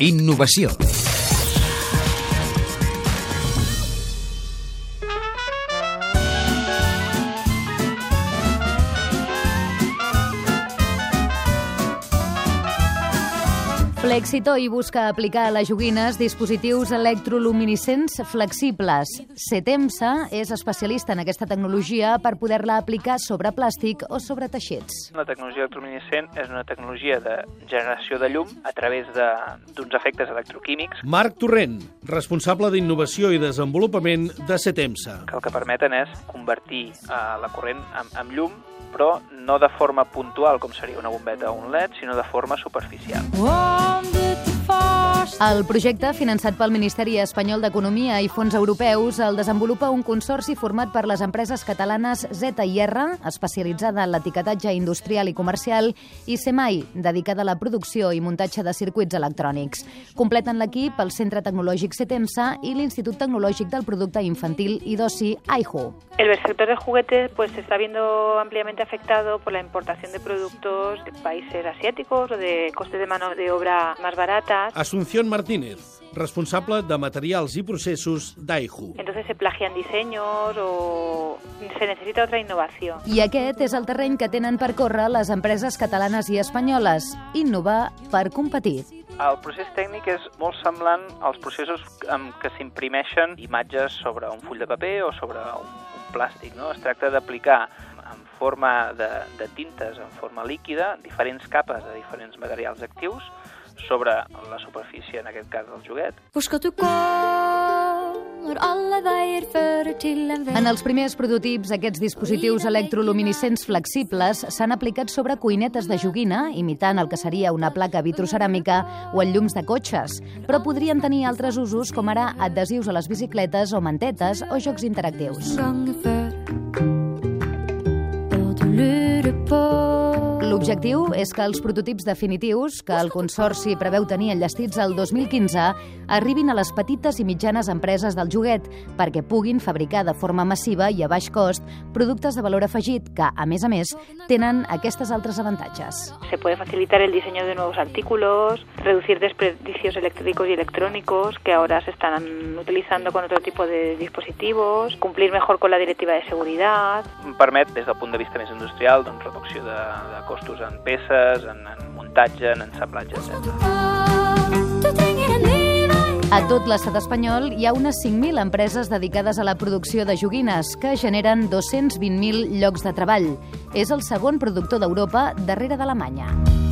Innovació. Flexitoy busca aplicar a les joguines dispositius electroluminescents flexibles. Setemsa és especialista en aquesta tecnologia per poder-la aplicar sobre plàstic o sobre teixits. La tecnologia electroluminescent és una tecnologia de generació de llum a través de- d'uns efectes electroquímics Marc Torrent, responsable d'innovació i desenvolupament de Setemsa. que el que permeten és convertir eh, la corrent en, en llum, però no de forma puntual, com seria una bombeta o un LED, sinó de forma superficial. El projecte, finançat pel Ministeri Espanyol d'Economia i fons europeus, el desenvolupa un consorci format per les empreses catalanes Z i R, especialitzada en l'etiquetatge industrial i comercial, i SEMAI, dedicada a la producció i muntatge de circuits electrònics. Completen l'equip el Centre Tecnològic Setemsa i l'Institut Tecnològic del Producte Infantil i d'Oci, AIHO. El sector de juguetes pues se está viendo ampliamente afectado por la importación de productos de países asiáticos o de costes de mano de obra más baratas. Asunción Martínez, responsable de materials i processos d'AIHU. Entonces se plagian diseños o se necesita otra innovación. I aquest és el terreny que tenen per córrer les empreses catalanes i espanyoles. Innovar per competir. El procés tècnic és molt semblant als processos en què s'imprimeixen imatges sobre un full de paper o sobre un plàstic. No? Es tracta d'aplicar en forma de, de tintes, en forma líquida, diferents capes de diferents materials actius sobre la superfície, en aquest cas del joguet, vei? En els primers prototips, aquests dispositius electroluminescents flexibles s'han aplicat sobre cuinetes de joguina, imitant el que seria una placa vitroceràmica o en llums de cotxes, però podrien tenir altres usos com ara adhesius a les bicicletes o mantetes o jocs interactius. people L'objectiu és que els prototips definitius, que el Consorci preveu tenir enllestits el 2015, arribin a les petites i mitjanes empreses del joguet perquè puguin fabricar de forma massiva i a baix cost productes de valor afegit que, a més a més, tenen aquestes altres avantatges. Se puede facilitar el diseño de nuevos artículos, reducir desperdicios eléctricos y electrónicos que ahora se están utilizando con otro tipo de dispositivos, cumplir mejor con la directiva de seguridad, permet, des del punt de vista més industrial, doncs, reducció de, de costos en peces, en, en muntatge, en ensamblatge, etc. A tot l'estat espanyol hi ha unes 5.000 empreses dedicades a la producció de joguines que generen 220.000 llocs de treball. És el segon productor d'Europa darrere d'Alemanya.